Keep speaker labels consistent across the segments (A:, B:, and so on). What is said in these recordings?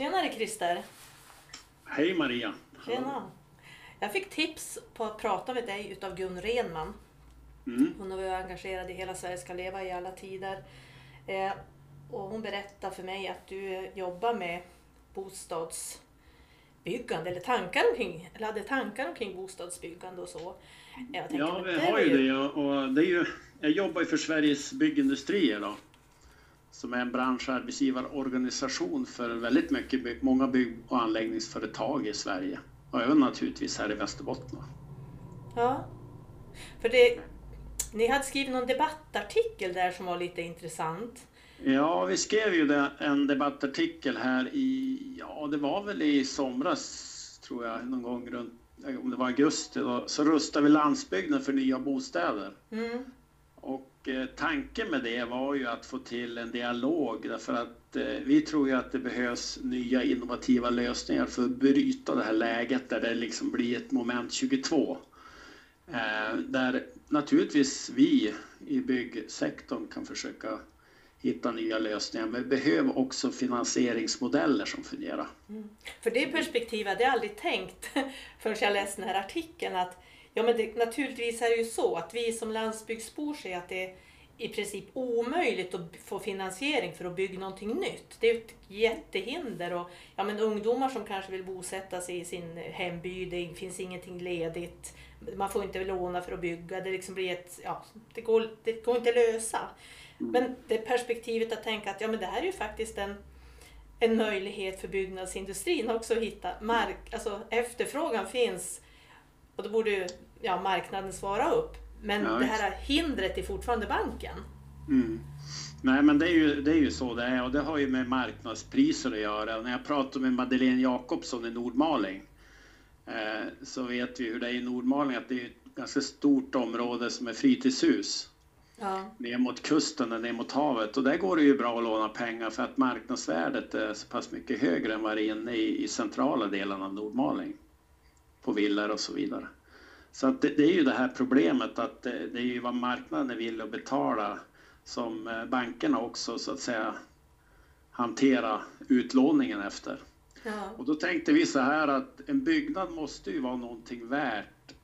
A: Tjenare Christer!
B: Hej Maria!
A: Tjena! Jag fick tips på att prata med dig utav Gun Renman.
B: Mm.
A: Hon har varit engagerad i Hela Sverige ska leva i alla tider. Eh, och hon berättade för mig att du jobbar med bostadsbyggande, eller tankar omkring, eller hade tankar omkring bostadsbyggande och så. Jag tänkte,
B: Ja, vi har ju det och det är ju, jag jobbar ju för Sveriges Byggindustrier då. Som är en branscharbetsgivarorganisation för väldigt mycket, många bygg och anläggningsföretag i Sverige. Och även naturligtvis här i Västerbotten.
A: Ja. För det, ni hade skrivit någon debattartikel där som var lite intressant.
B: Ja, vi skrev ju en debattartikel här i, ja det var väl i somras tror jag, någon gång runt, om det var augusti då, så rustade vi landsbygden för nya bostäder.
A: Mm.
B: Och Eh, tanken med det var ju att få till en dialog därför att eh, vi tror ju att det behövs nya innovativa lösningar för att bryta det här läget där det liksom blir ett moment 22. Eh, där naturligtvis vi i byggsektorn kan försöka hitta nya lösningar men vi behöver också finansieringsmodeller som fungerar. Mm.
A: För det perspektivet hade jag aldrig tänkt förrän jag läste den här artikeln att ja, men det, naturligtvis är det ju så att vi som landsbygdsbor ser att det är i princip omöjligt att få finansiering för att bygga någonting nytt. Det är ett jättehinder och ja, men ungdomar som kanske vill bosätta sig i sin hemby, det finns ingenting ledigt, man får inte låna för att bygga, det liksom blir ett, ja, det går, det går inte att lösa. Men det perspektivet att tänka att ja, men det här är ju faktiskt en en möjlighet för byggnadsindustrin också att hitta mark, alltså efterfrågan finns och då borde ju ja, marknaden svara upp. Men
B: Ja,
A: det här hindret är fortfarande banken.
B: Mm. Nej men det är, ju, det är ju så det är och det har ju med marknadspriser att göra. När jag pratar med Madeleine Jakobsson i Nordmaling eh, så vet vi hur det är i Nordmaling att det är ett ganska stort område som är fritidshus.
A: Ja.
B: Ner mot kusten och ner mot havet och där går det ju bra att låna pengar för att marknadsvärdet är så pass mycket högre än vad det är inne i, i centrala delen av Nordmaling. På villor och så vidare. Så att det, det är ju det här problemet att det, det är ju vad marknaden är villig att betala som eh, bankerna också så att säga hantera utlåningen efter.
A: Ja.
B: Och då tänkte vi så här att en byggnad måste ju vara någonting värt.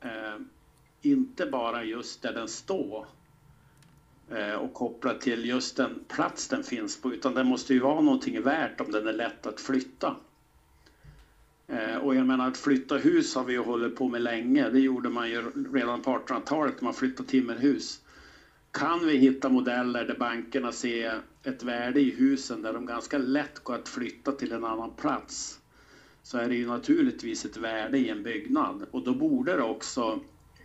B: Eh, inte bara just där den står eh, och kopplat till just den plats den finns på utan den måste ju vara någonting värt om den är lätt att flytta. Eh, och jag menar att flytta hus har vi ju hållit på med länge. Det gjorde man ju redan på 1800-talet när man flyttade timmerhus. Kan vi hitta modeller där bankerna ser ett värde i husen där de ganska lätt går att flytta till en annan plats så är det ju naturligtvis ett värde i en byggnad och då borde det också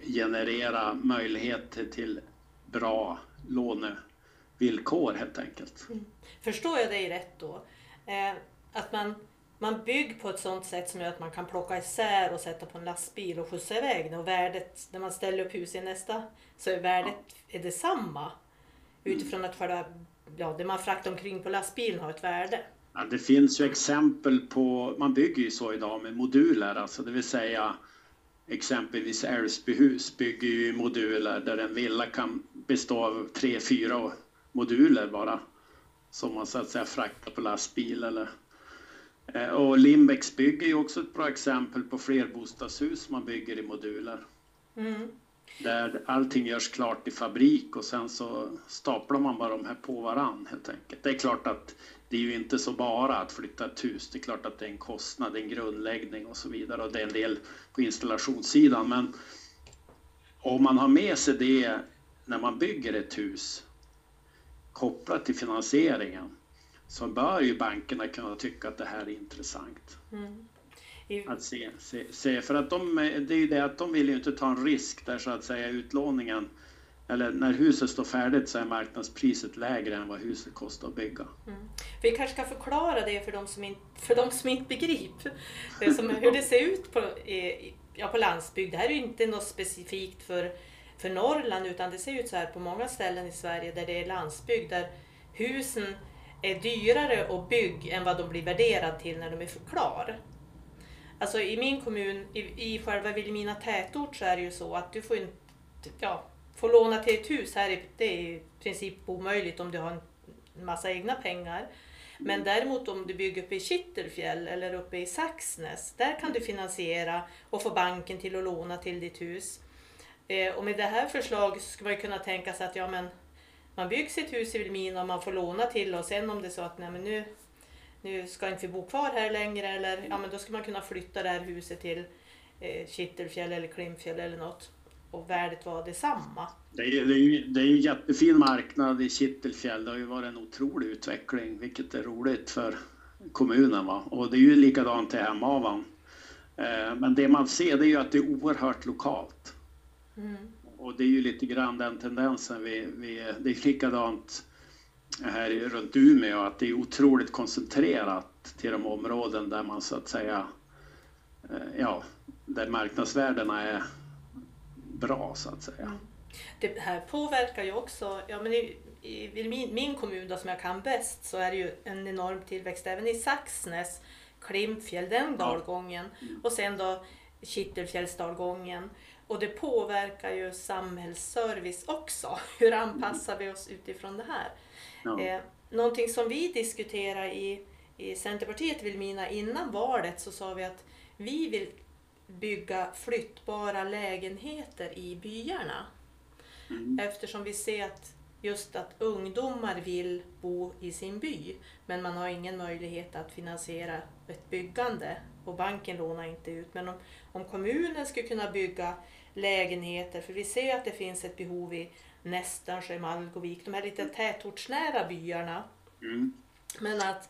B: generera möjligheter till bra lånevillkor helt enkelt. Mm.
A: Förstår jag dig rätt då? Eh, att man, man bygger på ett sådant sätt som gör att man kan plocka isär och sätta på en lastbil och skjutsa iväg den. Och värdet, när man ställer upp hus i nästa, så är värdet är detsamma. Utifrån att själva, ja, det man fraktar omkring på lastbilen har ett värde.
B: Ja, det finns ju exempel på, man bygger ju så idag med moduler, alltså det vill säga exempelvis Älvsbyhus bygger ju moduler där en villa kan bestå av tre, fyra moduler bara. Som man så att säga fraktar på lastbil eller och Limbex bygger ju också ett bra exempel på flerbostadshus man bygger i moduler.
A: Mm.
B: Där allting görs klart i fabrik och sen så staplar man bara de här på varann helt enkelt. Det är klart att det är ju inte så bara att flytta ett hus. Det är klart att det är en kostnad, en grundläggning och så vidare och det är en del på installationssidan. Men om man har med sig det när man bygger ett hus kopplat till finansieringen så bör ju bankerna kunna tycka att det här är intressant.
A: Mm. I,
B: Att se, se, se, för att de, det är ju det att de vill ju inte ta en risk där så att säga utlåningen eller när huset står färdigt så är marknadspriset lägre än vad huset kostar att bygga.
A: mm. Vi kanske ska förklara det för de som inte, för de som inte begriper det som, hur det ser ut på, i- ja, på landsbygd. Det här är ju inte något specifikt för, för Norrland utan det ser ut så här på många ställen i Sverige där det är landsbygd där husen är dyrare att bygga än vad de blir värderade till när de är klar. Alltså i min kommun, i, i själva Vilhelmina tätort så är det ju så att du får inte, ja, får låna till ett hus här, är- det är i princip omöjligt om du har en massa egna pengar. Men däremot om du bygger uppe i Kittelfjäll eller uppe i Saxnäs, där kan du finansiera och få banken till att låna till ditt hus. Eh, och med det här förslaget så skulle man kunna tänka sig att ja, men man bygger sitt hus i Vilhelmina och man får låna till och sen om det är så att nej, men nu, nu ska inte vi bo kvar här längre eller ja, men då ska man kunna flytta det här huset till eh, Kittelfjäll eller Klimpfjäll eller något och värdet var detsamma.
B: Det är, det, är ju, det är ju jättefin marknad i Kittelfjäll. Det har ju varit en otrolig utveckling, vilket är roligt för kommunen. Va? Och det är ju likadant i Hemavan. Eh, men det man ser det är ju att det är oerhört lokalt. Mm. Och det är ju lite grann den tendensen vi, vi det är likadant här runt Umeå, att det är otroligt koncentrerat till de områden där man så att säga, eh, ja, där marknadsvärdena är bra så att säga. Mm.
A: Det här påverkar ju också, ja men i, i min, min kommun då, som jag kan bäst så är det ju en enorm tillväxt även i Saxnäs, Klimpfjäll, den dalgången mm. och sen då Kittelfjällsdalgången. Och det påverkar ju samhällsservice också. Hur anpassar vi oss utifrån det här? Ja. Eh, någonting som vi diskuterade i, i Centerpartiet Vilmina innan valet så sa vi att vi vill bygga flyttbara lägenheter i byarna. Mm. Eftersom vi ser att just att ungdomar vill bo i sin by men man har ingen möjlighet att finansiera ett byggande och banken lånar inte ut. Men om, om kommunen skulle kunna bygga lägenheter, för vi ser att det finns ett behov i Nästansjö, Malgovik, de här lite tätortsnära byarna. Mm. Men att,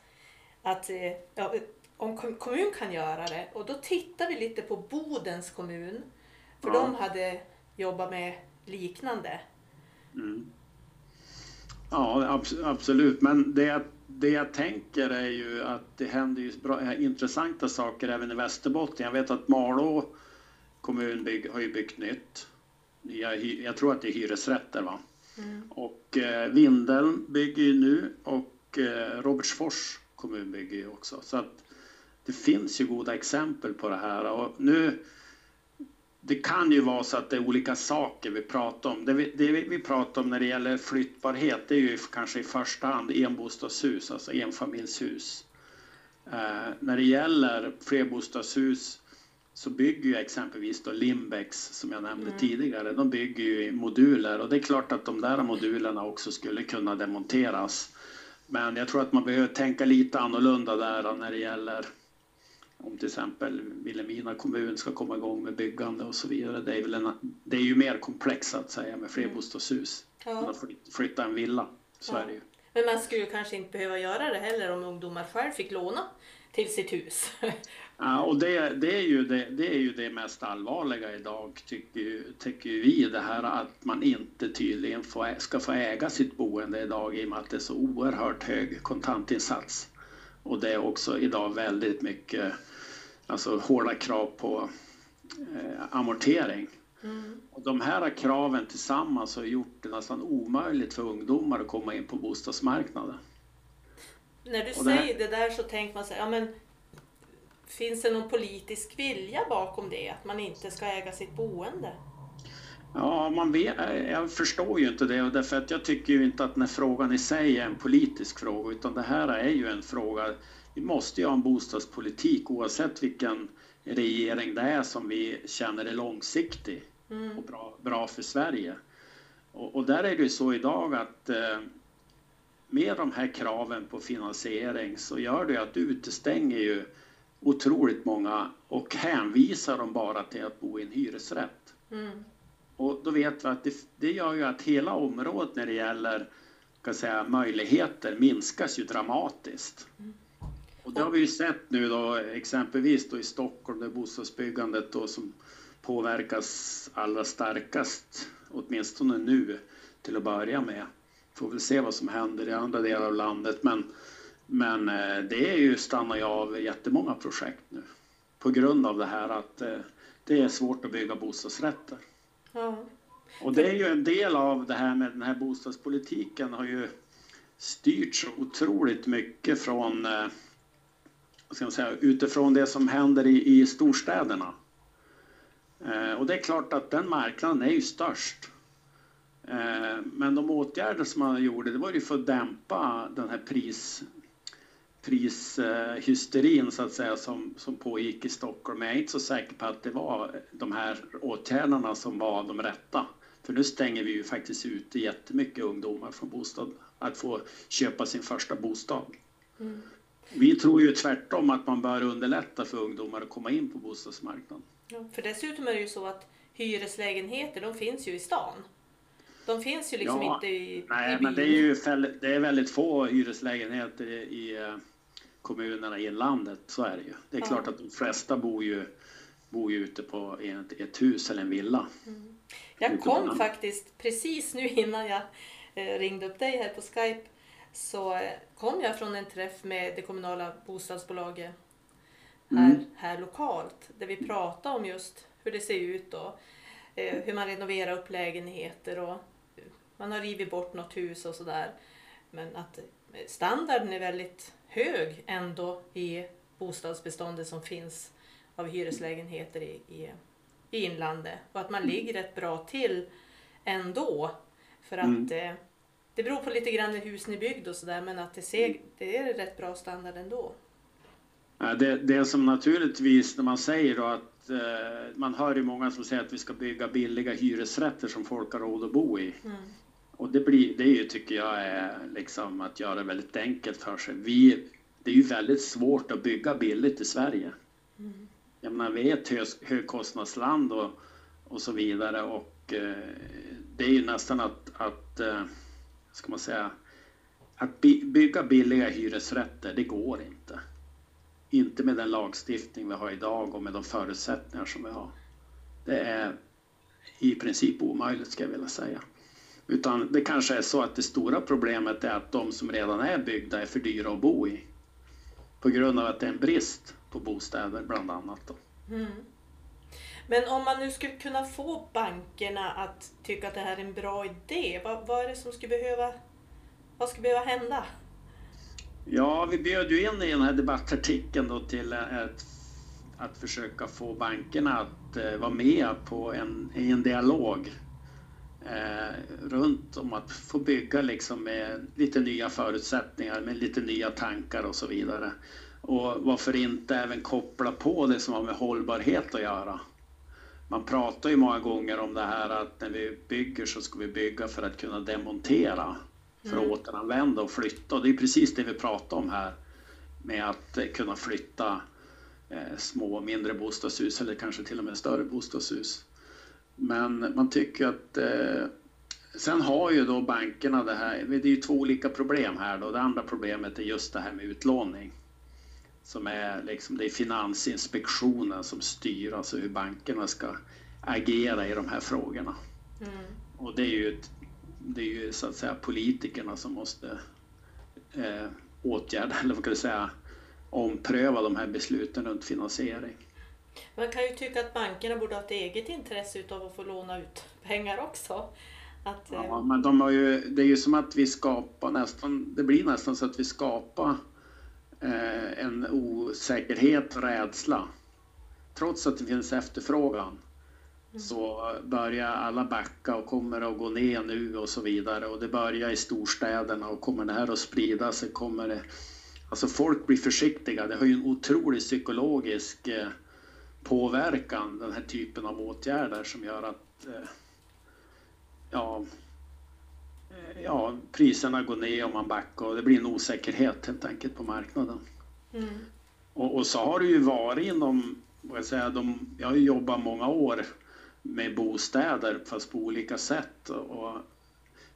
A: att eh, ja, om kommun kan göra det och då tittar vi lite på Bodens kommun. För ja. de hade jobbat med liknande. Mm.
B: Ja, absolut. Men det, det jag tänker är ju att det händer ju bra, intressanta saker även i Västerbotten. Jag vet att Malå kommun bygg, har ju byggt nytt. Jag, jag, tror att det är hyresrätter va. Mm. Och eh, Vindeln bygger ju nu och eh, Robertsfors kommun bygger ju också. Så att det finns ju goda exempel på det här. Och nu, det kan ju vara så att det är olika saker vi pratar om. Det vi, det vi pratar om när det gäller flyttbarhet det är ju kanske i första hand enbostadshus, alltså enfamiljshus. Eh, när det gäller flerbostadshus så bygger ju exempelvis då Limbex som jag nämnde mm. tidigare, de bygger ju moduler och det är klart att de där modulerna också skulle kunna demonteras. Men jag tror att man behöver tänka lite annorlunda där när det gäller om till exempel Vilhelmina kommun ska komma igång med byggande och så vidare. Det är, väl en, det är ju mer komplext att säga med flerbostadshus ja. än att flytta en villa. Så ja.
A: Men man skulle kanske inte behöva göra det heller om ungdomar själv fick låna till sitt hus.
B: Ja, och det, det, är ju det, det är ju det mest allvarliga idag tycker, tycker vi. Det här att man inte tydligen får, ska få äga sitt boende idag i och med att det är så oerhört hög kontantinsats. Och det är också idag väldigt mycket alltså hårda krav på eh, amortering. Mm. Och de här kraven tillsammans har gjort det nästan omöjligt för ungdomar att komma in på bostadsmarknaden.
A: När du säger det, där så tänker man så här, ja men finns det någon politisk vilja bakom det? Att man inte ska äga sitt boende?
B: Ja, man vet, jag förstår ju inte det därför att jag tycker ju inte att den här frågan i sig är en politisk fråga utan det här är ju en fråga vi måste ju ha en bostadspolitik oavsett vilken regering det är som vi känner är långsiktig mm. och bra, bra för Sverige. Och, och, där är det ju så idag att eh, med de här kraven på finansiering så gör det att du utestänger ju otroligt många och hänvisar dem bara till att bo i en hyresrätt. Mm. Och då vet vi att det, det, gör ju att hela området när det gäller kan säga, möjligheter minskas ju dramatiskt. Mm. Och det har vi ju sett nu då exempelvis då i Stockholm där bostadsbyggandet då som påverkas allra starkast, åtminstone nu till att börja med. Får väl se vad som händer i andra delar av landet men, men eh, det är ju stannar ju av jättemånga projekt nu på grund av det här att eh, det är svårt att bygga bostadsrätter. Ja. Och det är ju en del av det här med den här bostadspolitiken har ju styrt så otroligt mycket från eh, ska man säga, utifrån det som händer i, i storstäderna. Och det är klart att den marknaden är ju störst. Men de åtgärder som man gjorde, det var ju för att dämpa den här pris, prishysterin så att säga som, som pågick i Stockholm. Men jag är inte så säker på att det var de här åtgärderna som var de rätta. För nu stänger vi ju faktiskt ute jättemycket ungdomar från bostad, att få köpa sin första bostad. Mm. Vi tror ju tvärtom att man bör underlätta för ungdomar att komma in på bostadsmarknaden.
A: Ja, för dessutom är det ju så att hyreslägenheter, de finns ju i stan. De finns ju liksom ja, inte i,
B: Nej,
A: i
B: men det är ju det är väldigt få hyreslägenheter i, i eh, kommunerna i landet, så är det ju. Det är ja. klart att de flesta bor ju, bor ju ute på ett, ett hus eller en villa. Mm.
A: Jag kom faktiskt precis nu innan jag eh, ringde upp dig här på Skype så eh, kom jag från en träff med det kommunala bostadsbolaget här, mm. här lokalt där vi pratade om just hur det ser ut och eh, hur man renoverar upp lägenheter och man har rivit bort något hus och sådär. Men att standarden är väldigt hög ändå i bostadsbeståndet som finns av hyreslägenheter i, i, i inlandet och att man ligger rätt bra till ändå. För att mm. eh, det beror på lite grann hur husen är byggda och sådär men att det, ser, det är rätt bra standard ändå.
B: Det, det som naturligtvis när man säger då att eh, man hör ju många som säger att vi ska bygga billiga hyresrätter som folk har råd att bo i. Mm. Det, blir, det är ju, tycker jag är liksom att göra det väldigt enkelt för sig. Vi, det är ju väldigt svårt att bygga billigt i Sverige. Mm. Jag menar, vi är ett hög, högkostnadsland och, och så vidare och eh, det är ju nästan att, att eh, ska man säga, att bygga billiga hyresrätter, det går inte. Inte med den lagstiftning vi har idag och med de förutsättningar som vi har. Det är i princip omöjligt ska jag vilja säga. Utan det kanske är så att det stora problemet är att de som redan är byggda är för dyra att bo i. På grund av att det är en brist på bostäder bland annat. Mm.
A: Men om man nu skulle kunna få bankerna att tycka att det här är en bra idé, vad, vad är det som skulle behöva, vad skulle behöva hända?
B: Ja, vi bjöd ju in i den här debattartikeln då till ett, att försöka få bankerna att eh, vara med på en, i en dialog eh, runt om att få bygga liksom med lite nya förutsättningar, med lite nya tankar och så vidare. Och varför inte även koppla på det som har med hållbarhet att göra. Man pratar ju många gånger om det här att när vi bygger så ska vi bygga för att kunna demontera, för att mm. återanvända och flytta. Och det är precis det vi pratar om här med att kunna flytta eh, små, mindre bostadshus eller kanske till och med större bostadshus. Men man tycker att eh, Sen har ju då bankerna det här, det är ju två olika problem här då. Det andra problemet är just det här med utlåning. Som är liksom, det är Finansinspektionen som styr alltså hur bankerna ska agera i de här frågorna. Mm. Och det är ju, det är ju så att säga politikerna som måste eh, åtgärda, eller vad kan jag säga, ompröva de här besluten runt finansiering.
A: Man kan ju tycka att bankerna borde ha ett eget intresse av att få låna ut pengar också.
B: Att, ja, eh, men de har ju, det är ju som att vi skapar nästan, det blir nästan så att vi skapar eh, en osäkerhet och rädsla. Trots att det finns efterfrågan mm. så börjar alla backa och kommer att gå ner nu och så vidare. Och det börjar i storstäderna och kommer det här att sprida sig kommer det... Alltså folk blir försiktiga. Det har ju en otrolig psykologisk eh, påverkan, den här typen av åtgärder som gör att eh, ja, eh, ja, priserna går ner och man backar och det blir en osäkerhet helt enkelt på marknaden. Mm. Och, och, så har det ju varit inom, vad jag, säga, de, jag har ju jobbat många år med bostäder fast på olika sätt. Och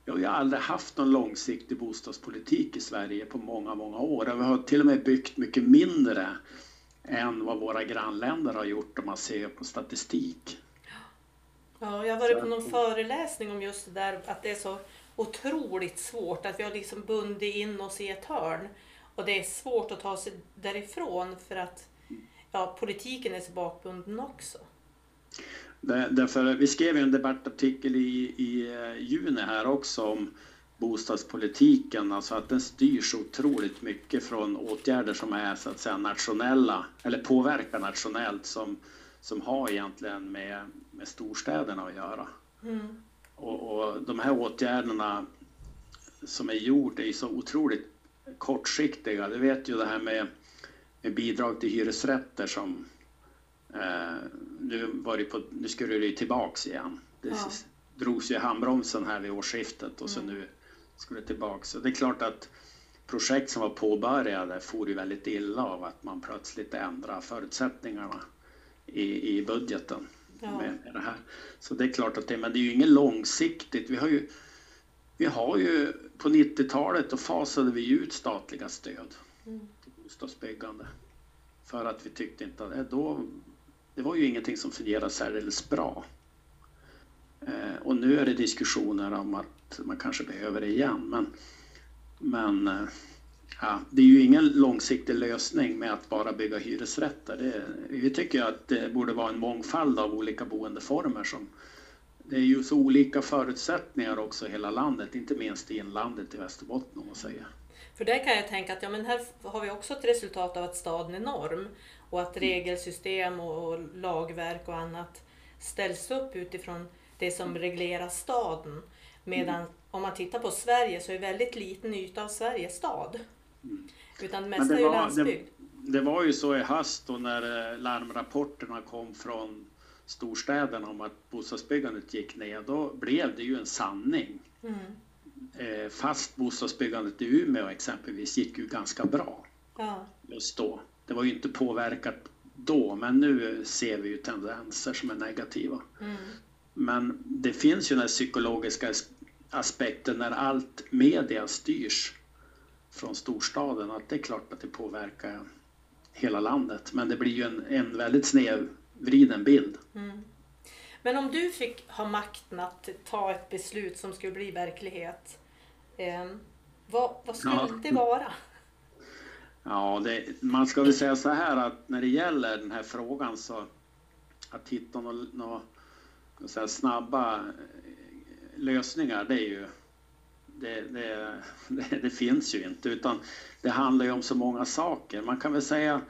B: vi har ju aldrig haft någon långsiktig bostadspolitik i Sverige på många, många år. Vi har till och med byggt mycket mindre än vad våra grannländer har gjort om man ser på statistik.
A: Ja, jag har varit på någon föreläsning om just det där att det är så otroligt svårt att vi har liksom bundit in oss i ett hörn och det är svårt att ta sig därifrån för att ja, politiken är så bakbunden också.
B: Därför, vi skrev en debattartikel i, i eh, juni här också om bostadspolitiken, alltså att den styrs otroligt mycket från åtgärder som är så att säga nationella eller påverkar nationellt som, som har egentligen med, med storstäderna att göra. Mm. Och, och, de här åtgärderna som är gjort är så otroligt kortsiktiga. Du vet ju det här med, med bidrag till hyresrätter som eh, nu, var det på, nu skulle det ju tillbaks igen. Det
A: Ja.
B: drogs ju handbromsen här vid årsskiftet och så
A: Mm.
B: nu skulle tillbaks. Så det är klart att projekt som var påbörjade får ju väldigt illa av att man plötsligt ändrar förutsättningarna i, i budgeten
A: Ja.
B: med, med det här. Så det är klart att det, men det är ju inget långsiktigt. Vi har ju, vi har ju på 90-talet då fasade vi ut statliga stöd
A: Mm.
B: till bostadsbyggande. För att vi tyckte inte att eh, då, det var ju ingenting som fungerade särdeles bra. Eh, och nu är det diskussioner om att man kanske behöver det igen. Men, men eh, ja, det är ju ingen långsiktig lösning med att bara bygga hyresrätter. Det, vi tycker att det borde vara en mångfald av olika boendeformer som det är ju så olika förutsättningar också i hela landet, inte minst i inlandet i Västerbotten om man säger.
A: För där kan jag tänka att ja, men här har vi också ett resultat av att staden är norm och att regelsystem och och lagverk och annat ställs upp utifrån det som reglerar staden. Medan om man tittar på Sverige så är väldigt liten yta av Sverige stad. Utan det mesta
B: det
A: är ju
B: var-
A: landsbygd.
B: Det var ju så i höst då när eh, larmrapporterna kom från storstäderna om att bostadsbyggandet gick ner, då blev det ju en sanning.
A: Mm.
B: Eh, Fast bostadsbyggandet i Umeå exempelvis gick ju ganska bra
A: Ja.
B: just då. Det var ju inte påverkat då, men nu ser vi ju tendenser som är negativa.
A: Mm.
B: Men det finns ju den psykologiska as- aspekten när allt media styrs från storstaden, att det är klart att det påverkar hela landet. Men det blir ju en, en väldigt snedvriden bild.
A: Mm. Men om du fick ha makten att ta ett beslut som skulle bli verklighet, eh, vad, vad skulle
B: Ja.
A: det vara?
B: Ja, det, man ska väl säga så här att när det gäller den här frågan så att hitta några nå, ska säga, snabba eh, lösningar, det är ju det, det, det, det finns ju inte utan det handlar ju om så många saker. Man kan väl säga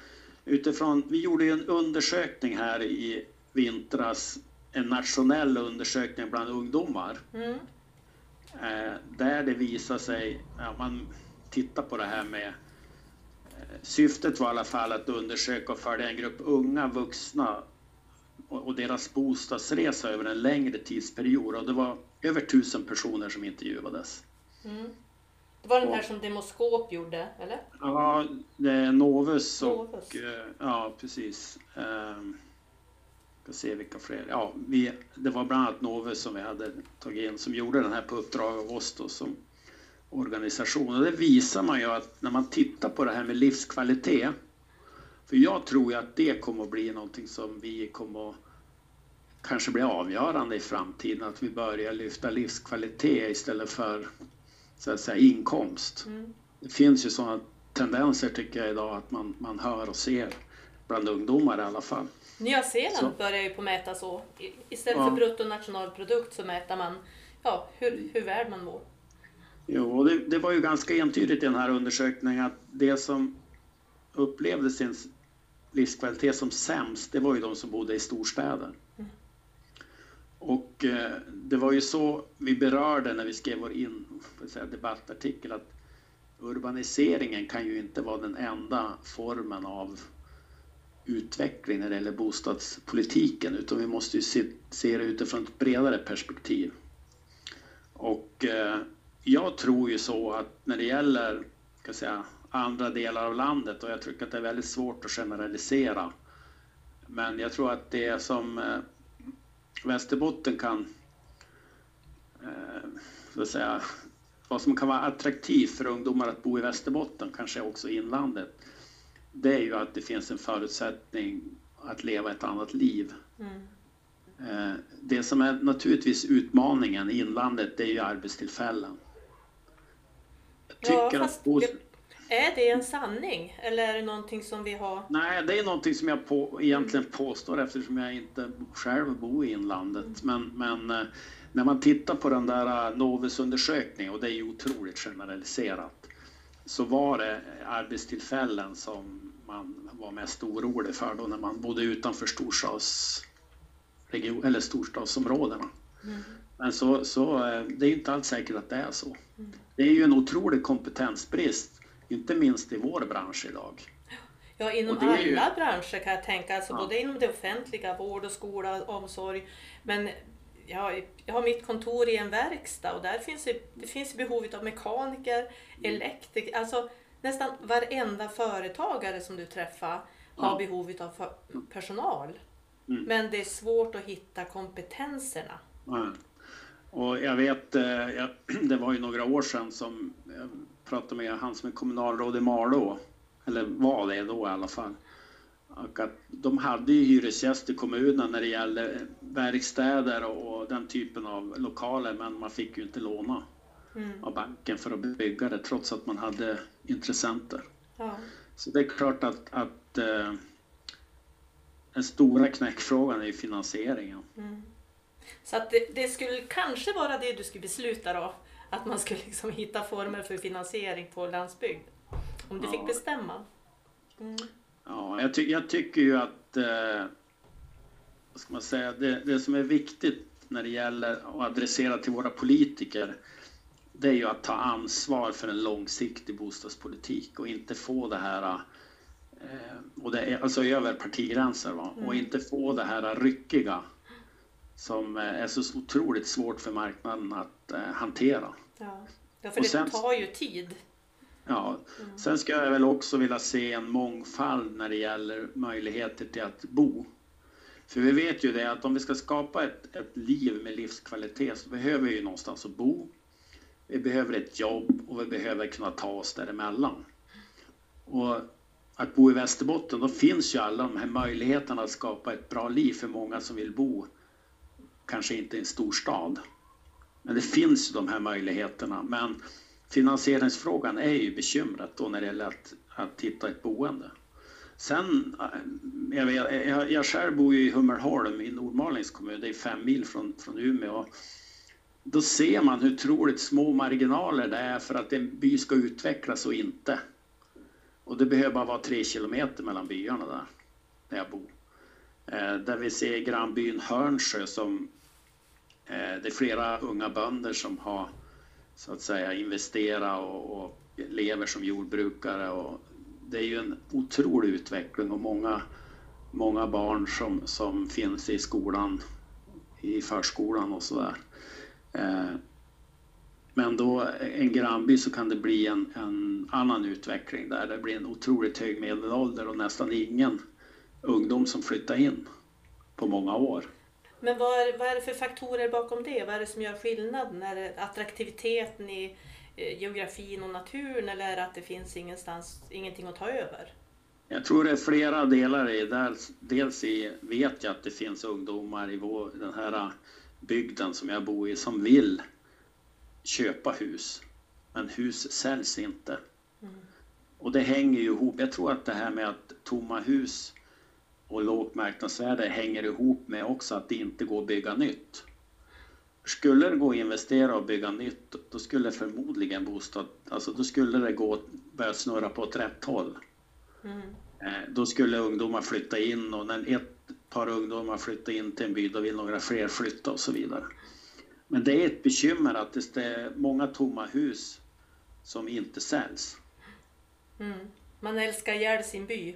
B: utifrån, vi gjorde ju en undersökning här i vintras, en nationell undersökning bland ungdomar
A: Mm.
B: Eh, där det visar sig, ja, man tittar på det här med eh, Syftet var i alla fall att undersöka och följa en grupp unga vuxna och, deras bostadsresa över en längre tidsperiod och det var över tusen personer som intervjuades.
A: Mm. Det var den här
B: Och-
A: som Demoskop gjorde, eller?
B: Ja, det är Novus och...
A: Novus.
B: eh, Ja, precis. Ehm, Ska se vilka fler. Ja, vi, det var bland annat Novus som vi hade tagit in som gjorde den här på uppdrag av oss då som organisation. Och det visar man ju att när man tittar på det här med livskvalitet. För jag tror ju att det kommer att bli någonting som vi kommer att kanske bli avgörande i framtiden. Att vi börjar lyfta livskvalitet istället för så att säga inkomst.
A: Mm.
B: Det finns ju sådana tendenser tycker jag idag att man, man hör och ser bland ungdomar i alla fall.
A: Nya Zeeland
B: Så.
A: börjar ju på mäta så. Istället
B: Ja.
A: för bruttonationalprodukt så mäter man ja, hur, hur väl man mår.
B: Jo, och det, det var ju ganska entydigt i den här undersökningen att det som upplevde sin livskvalitet som sämst, det var ju de som bodde i storstäder.
A: Mm.
B: Och eh, det var ju så vi berörde när vi skrev vår in, säga, debattartikel att urbaniseringen kan ju inte vara den enda formen av utveckling när det gäller bostadspolitiken utan vi måste ju se, se det utifrån ett bredare perspektiv. Och eh, jag tror ju så att när det gäller ska jag säga, andra delar av landet och jag tycker att det är väldigt svårt att generalisera. Men jag tror att det som eh, Västerbotten kan eh, så att säga, vad som kan vara attraktivt för ungdomar att bo i Västerbotten, kanske också i inlandet, det är ju att det finns en förutsättning att leva ett annat liv.
A: Mm.
B: Eh, Det som är naturligtvis utmaningen i inlandet, det är ju arbetstillfällen. Jag
A: Ja,
B: tycker
A: fast
B: att
A: är det en sanning eller är det någonting som vi har?
B: Nej, det är någonting som jag på, egentligen påstår eftersom jag inte själv bor i inlandet. Men, men eh, när man tittar på den där eh, Novus-undersökningen, och det är ju otroligt generaliserat, så var det arbetstillfällen som man var mest orolig för då när man bodde utanför storstadsregion, eller storstadsområdena.
A: Mm.
B: Men så, så eh, det är inte alls säkert att det är så.
A: Mm.
B: Det är ju en otrolig kompetensbrist Inte minst i vår bransch idag.
A: Ja, inom alla
B: ju-
A: branscher kan jag tänka, alltså
B: Ja.
A: både inom det offentliga, vård och skola, omsorg. Men jag, jag har mitt kontor i en verkstad och där finns det, det finns behov av mekaniker, elektriker, alltså nästan varenda företagare som du träffar har
B: Ja.
A: behov av personal.
B: Mm.
A: Men det är svårt att hitta kompetenserna.
B: Ja. Och jag vet, eh, det var ju några år sedan som jag pratade med han som är kommunalråd i Malå, eller var det då i alla fall. Och att de hade ju hyresgäster i kommunen när det gällde verkstäder och, och den typen av lokaler, men man fick ju inte låna
A: Mm.
B: av banken för att bygga det trots att man hade intressenter.
A: Ja.
B: Så det är klart att, att eh, den stora knäckfrågan är ju finansieringen.
A: Mm. Så att det, det skulle kanske vara det du skulle besluta då? Att man skulle liksom hitta former för finansiering på landsbygd? Om du
B: Ja.
A: fick bestämma? Mm.
B: Ja, jag, ty jag tycker ju att eh, vad ska man säga, det, det som är viktigt när det gäller att adressera till våra politiker det är ju att ta ansvar för en långsiktig bostadspolitik och inte få det här eh, och det är, alltså över partigränser va? och
A: Mm.
B: inte få det här ryckiga som eh, är så otroligt svårt för marknaden att eh, hantera.
A: Ja. ja, för
B: Och
A: det
B: sen-
A: tar ju tid.
B: Ja,
A: Mm.
B: sen ska jag väl också vilja se en mångfald när det gäller möjligheter till att bo. För vi vet ju det att om vi ska skapa ett, ett liv med livskvalitet så behöver vi ju någonstans att bo. Vi behöver ett jobb och vi behöver kunna ta oss däremellan. Och att bo i Västerbotten, då finns ju alla de här möjligheterna att skapa ett bra liv för många som vill bo, kanske inte i en stor stad. Men det finns de här möjligheterna. Men finansieringsfrågan är ju bekymret då när det gäller att, att hitta ett boende. Sen, eh, jag, vet, jag, jag själv bor ju i Hummelholm i Nordmalings kommun, det är fem mil från, från Umeå. Då ser man hur otroligt små marginaler det är för att en by ska utvecklas och inte. Och det behöver bara vara tre kilometer mellan byarna där, där jag bor. Eh, där vi ser grannbyn Hörnsjö som Eh, det är flera unga bönder som har så att säga investerat och, och lever som jordbrukare. Och det är ju en otrolig utveckling och många, många barn som, som finns i skolan, i förskolan och sådär. Eh, men då en grannby så kan det bli en, en annan utveckling där det blir en otroligt hög medelålder och nästan ingen ungdom som flyttar in på många år.
A: Men vad är, vad är det för faktorer bakom det? Vad är det som gör skillnaden? Är det attraktiviteten i eh, geografin och naturen eller är det att det finns ingenstans, ingenting att ta över?
B: Jag tror det är flera delar i det. Dels i, vet jag att det finns ungdomar i vår, den här bygden som jag bor i som vill köpa hus. Men hus säljs inte.
A: Mm.
B: Och det hänger ju ihop. Jag tror att det här med att tomma hus och lågt marknadsvärde hänger ihop med också att det inte går att bygga nytt. Skulle det gå att investera och bygga nytt, då skulle förmodligen bostad, alltså då skulle det gå att börja snurra på åt rätt håll.
A: Mm.
B: Eh, Då skulle ungdomar flytta in och när ett par ungdomar flyttar in till en by då vill några fler flytta och så vidare. Men det är ett bekymmer att det är många tomma hus som inte säljs.
A: Mm. Man älskar ihjäl sin by.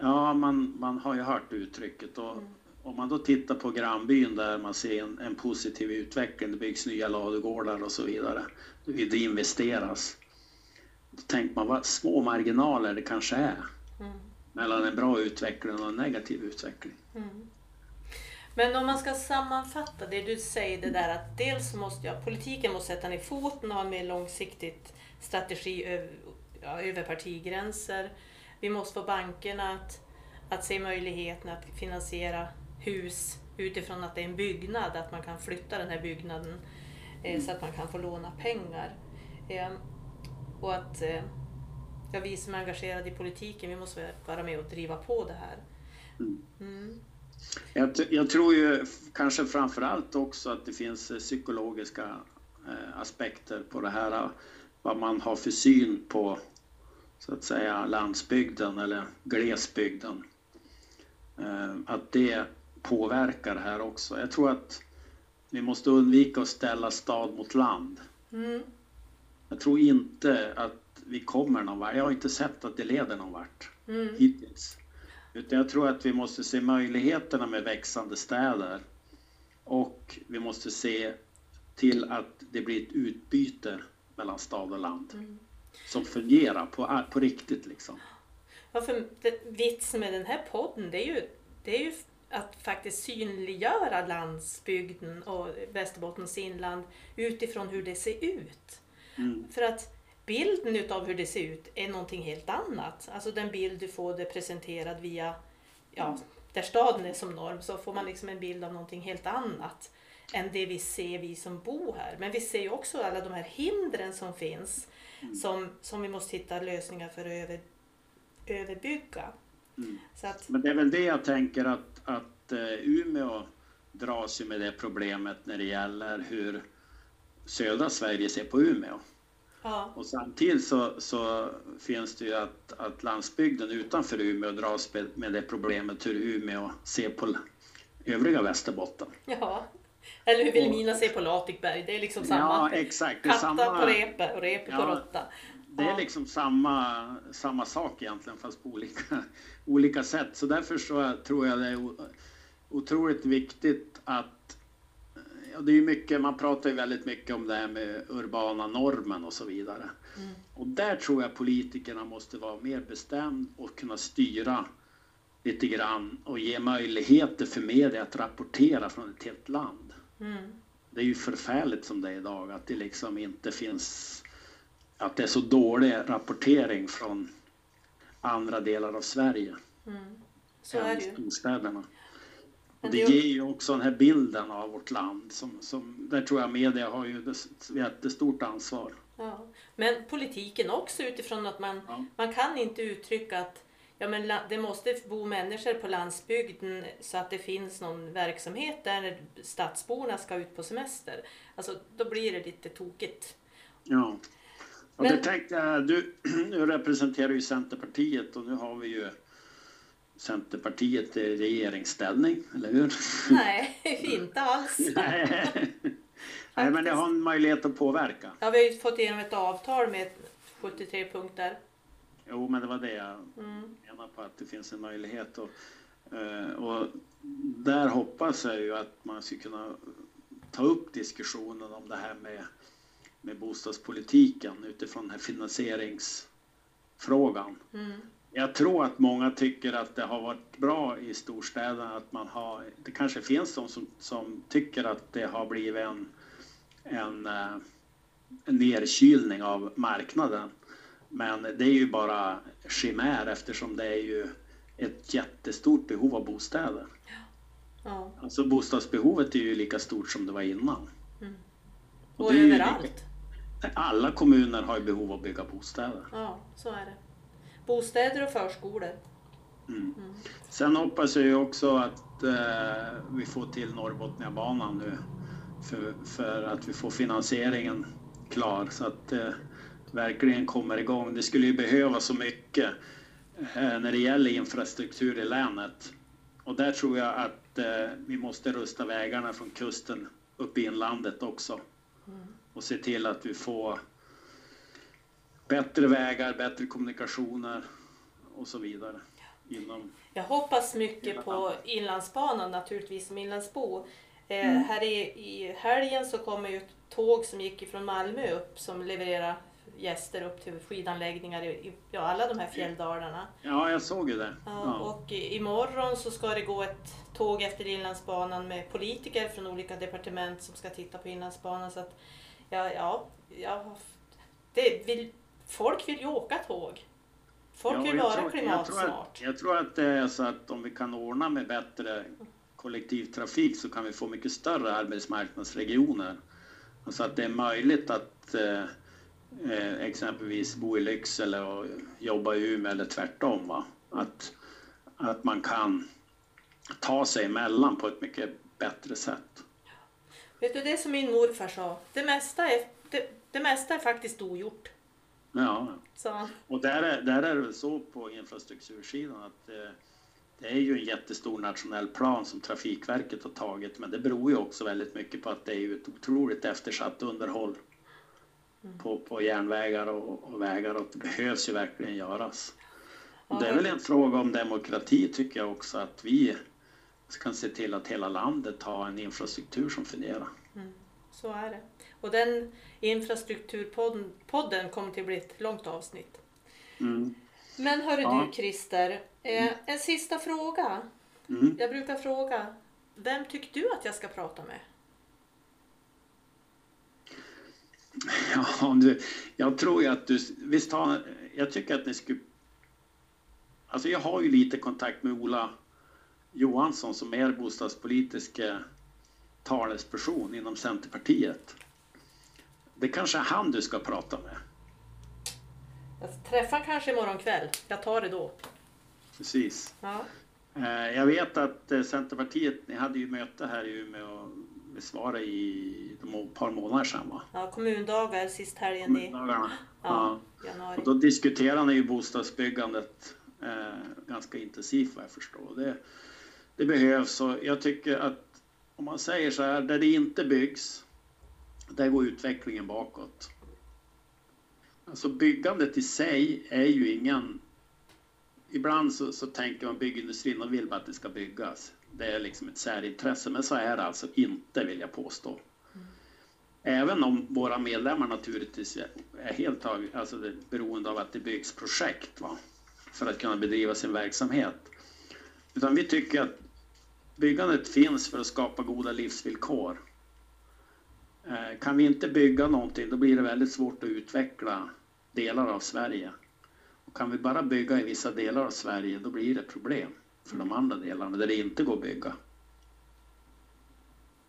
B: Ja, man, man har ju hört uttrycket och
A: Mm.
B: om man då tittar på grannbyn där man ser en, en positiv utveckling, det byggs nya ladugårdar och så vidare, det investeras. Då tänker man vad små marginaler det kanske är
A: Mm.
B: mellan en bra utveckling och en negativ utveckling.
A: Mm. Men om man ska sammanfatta det du säger, det där att dels måste jag, politiken måste sätta ner foten och ha en mer långsiktigt strategi över, ja, över partigränser. Vi måste få bankerna att, att se möjligheten att finansiera hus utifrån att det är en byggnad, att man kan flytta den här byggnaden eh, så att man kan få låna pengar. Eh, och att eh, ja, vi som är engagerade i politiken, vi måste vara med och driva på det här.
B: Mm.
A: Mm.
B: Jag, jag tror ju kanske framför allt också att det finns eh, psykologiska aspekter på det här. Vad man har för syn på så att säga landsbygden eller glesbygden. Eh, att det påverkar här också. Jag tror att vi måste undvika att ställa stad mot land.
A: Mm.
B: Jag tror inte att vi kommer någon vart. Jag har inte sett att det leder någon vart
A: Mm.
B: hittills. Utan jag tror att vi måste se möjligheterna med växande städer. Och vi måste se till att det blir ett utbyte mellan stad och land.
A: Mm.
B: Som fungerar på, på riktigt liksom.
A: Ja, för vitsen med den här podden det är, ju, det är ju att faktiskt synliggöra landsbygden och Västerbottens inland utifrån hur det ser ut.
B: Mm.
A: För att bilden utav hur det ser ut är någonting helt annat. Alltså den bild du får det presenterad via, ja, där staden är som norm så får man liksom en bild av någonting helt annat än det vi ser vi som bor här. Men vi ser ju också alla de här hindren som finns som, som vi måste hitta lösningar för att över, överbygga.
B: Mm.
A: Att,
B: Men det är väl det jag tänker att, att eh, Umeå dras ju med det problemet när det gäller hur södra Sverige ser på Umeå.
A: ja,
B: Och samtidigt så, så finns det ju att, att landsbygden utanför Umeå dras med, det problemet hur Umeå ser på övriga Västerbotten.
A: ja. Eller hur Vilhelmina ser på Latikberg, det är liksom samma.
B: Ja, exakt.
A: Katta
B: samma,
A: på repe och repe på
B: Ja.
A: råtta.
B: det är liksom samma, samma sak egentligen fast på olika, olika sätt. Så därför så tror jag det är otroligt viktigt att det är mycket, man pratar ju väldigt mycket om det här med urbana normen och så vidare.
A: Mm.
B: Och där tror jag politikerna måste vara mer bestämd och kunna styra lite grann och ge möjligheter för media att rapportera från ett helt land.
A: Mm.
B: Det är ju förfärligt som det är idag att det liksom inte finns att det är så dålig rapportering från andra delar av Sverige
A: Mm. Så är
B: än
A: det ju.
B: storstäderna. Och det
A: det är
B: ger ju också den här bilden av vårt land som, som där tror jag media har ju ett jättestort ansvar.
A: Ja. Men politiken också utifrån att man,
B: Ja.
A: man kan inte uttrycka att ja, men det måste bo människor på landsbygden så att det finns någon verksamhet där när stadsborna ska ut på semester. Alltså, då blir det lite tokigt.
B: Ja. Och
A: Men-
B: det tänkte jag, du, du representerar ju Centerpartiet och nu har vi ju Centerpartiet i regeringsställning, eller hur?
A: Nej, inte alls.
B: Nej. Nej, men det har en möjlighet att påverka.
A: Ja, vi har ju fått igenom ett avtal med 73 punkter.
B: Jo, men det var det jag
A: Mm.
B: menar på att det finns en möjlighet. Och, eh, och där hoppas jag ju att man ska kunna ta upp diskussionen om det här med, med bostadspolitiken utifrån den här finansieringsfrågan.
A: Mm.
B: Jag tror att många tycker att det har varit bra i storstäderna att man har, det kanske finns de som, som tycker att det har blivit en, en, eh, en nerkylning av marknaden. Men det är ju bara chimär eftersom det är ju ett jättestort behov av bostäder.
A: Ja.
B: Alltså bostadsbehovet är ju lika stort som det var innan.
A: Mm.
B: Och
A: Och överallt.
B: Alla kommuner har ju behov av att bygga bostäder.
A: Ja, så är det. Bostäder och förskolor.
B: Mm.
A: Mm.
B: Sen hoppas jag ju också att eh, vi får till Norrbotniabanan nu för, för att vi får finansieringen klar så att det verkligen kommer igång. Det skulle ju behövas så mycket eh, när det gäller infrastruktur i länet. Och där tror jag att eh, vi måste rusta vägarna från kusten upp i inlandet också. Och se till att vi får bättre vägar, bättre kommunikationer och så vidare. Inom
A: Jag hoppas mycket på. Inlandsbanan naturligtvis som inlandsbo. Eh,
B: Mm.
A: Här i, i helgen så kommer ju ett tåg som gick ifrån Malmö upp som levererar gäster upp till skidanläggningar i, i ja, alla de här fjälldalarna.
B: Ja, jag såg ju det.
A: Ja. Och imorgon så ska det gå ett tåg efter Inlandsbanan med politiker från olika departement som ska titta på Inlandsbanan. Så att, ja, ja, ja, det vill, folk vill ju åka tåg. Folk
B: Ja,
A: vill vara
B: tror-
A: klimatsmart.
B: jag tror att det är så att om vi kan ordna med bättre kollektivtrafik så kan vi få mycket större arbetsmarknadsregioner. Så att det är möjligt att eh, eh, exempelvis bo i Lycksele och jobba i Umeå eller tvärtom. Va? Att, att man kan ta sig emellan på ett mycket bättre sätt.
A: Vet du, det som min morfar sa, det mesta är, det, det mesta är faktiskt ogjort.
B: Ja,
A: han.
B: och där är, där är det väl så på infrastruktursidan att eh, det är ju en jättestor nationell plan som Trafikverket har tagit men det beror ju också väldigt mycket på att det är ett otroligt eftersatt underhåll. På, på järnvägar och, och, vägar och det behövs ju verkligen göras. Och det är väl en fråga om demokrati tycker jag också att vi kan se till att hela landet har en infrastruktur som fungerar.
A: Mm, så är det. Och den infrastrukturpodden kommer till att bli ett långt avsnitt.
B: Mm.
A: Men hörru ja. du Christer, eh, en sista fråga. Mm. Jag brukar fråga, vem tycker du att jag ska prata med?
B: Ja, du, jag tror ju att du, visst har, jag tycker att ni skulle, alltså jag har ju lite kontakt med Ola Johansson som är bostadspolitisk talesperson inom Centerpartiet. Det kanske är han du ska prata med.
A: Jag träffar kanske imorgon kväll. Jag tar det då.
B: Precis.
A: Ja.
B: Eh, jag vet att eh, Centerpartiet, ni hade ju möte här i Umeå och besvarade i ett par månader sedan va?
A: Ja, kommundagar sist helgen
B: i ja, ja. januari. Och då diskuterade ju bostadsbyggandet eh, ganska intensivt vad jag förstår. Det, det behövs och jag tycker att om man säger så här, där det inte byggs, där går utvecklingen bakåt. Alltså byggandet i sig är ju ingen... Ibland så, så tänker man byggindustrin, de vill bara att det ska byggas. Det är liksom ett särintresse, men så är det alltså inte vill jag påstå. Även om våra medlemmar naturligtvis är helt alltså beroende av att det byggs projekt va? för att kunna bedriva sin verksamhet. Utan vi tycker att byggandet finns för att skapa goda livsvillkor. Eh, kan vi inte bygga någonting då blir det väldigt svårt att utveckla delar av Sverige. Och kan vi bara bygga i vissa delar av Sverige då blir det problem för de andra delarna där det inte går att bygga.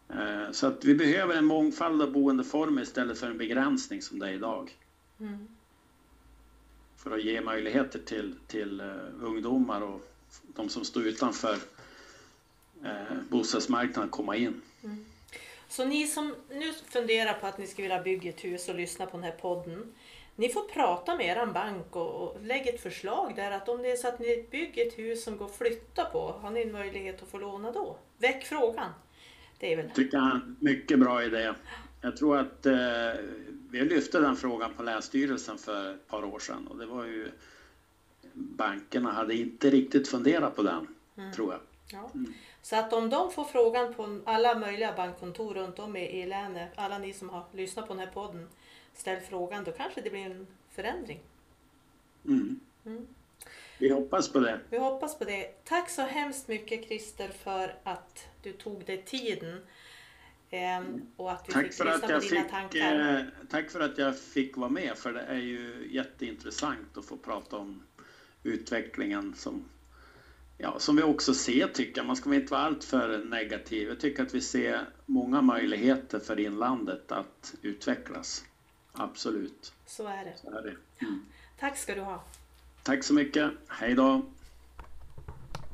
B: Eh, så att vi behöver en mångfald av boendeformer istället för en begränsning som det är idag. Mm. För att ge möjligheter till, till uh, ungdomar och de som står utanför uh, bostadsmarknaden att komma in. Mm.
A: Så ni som nu funderar på att ni skulle vilja bygga ett hus och lyssna på den här podden. Ni får prata med er bank och, och lägga ett förslag där att om det är så att ni bygger ett hus som går att flytta på, har ni en möjlighet att få låna då? Väck frågan. Det är väl...
B: tycker jag mycket bra idé. Jag tror att eh, vi lyfte den frågan på Länsstyrelsen för ett par år sedan och det var ju bankerna hade inte riktigt funderat på den, mm. tror jag.
A: Ja. Mm. Så att om de får frågan på alla möjliga bankkontor runt om i, i länet, alla ni som har lyssnat på den här podden, ställ frågan, då kanske det blir en förändring.
B: Mm. Mm. Vi hoppas på det.
A: Vi hoppas på det. Tack så hemskt mycket Christer för att du tog dig tiden. Ehm, och att vi tack fick lyssna på dina
B: fick,
A: tankar.
B: Eh, tack för att jag fick vara med, för det är ju jätteintressant att få prata om utvecklingen som, ja, som vi också ser, tycker jag. Man ska inte vara alltför negativ. Jag tycker att vi ser många möjligheter för inlandet att utvecklas. Absolut.
A: Så är det.
B: Så är det. Mm.
A: Tack ska du ha.
B: Tack så mycket. Hej då.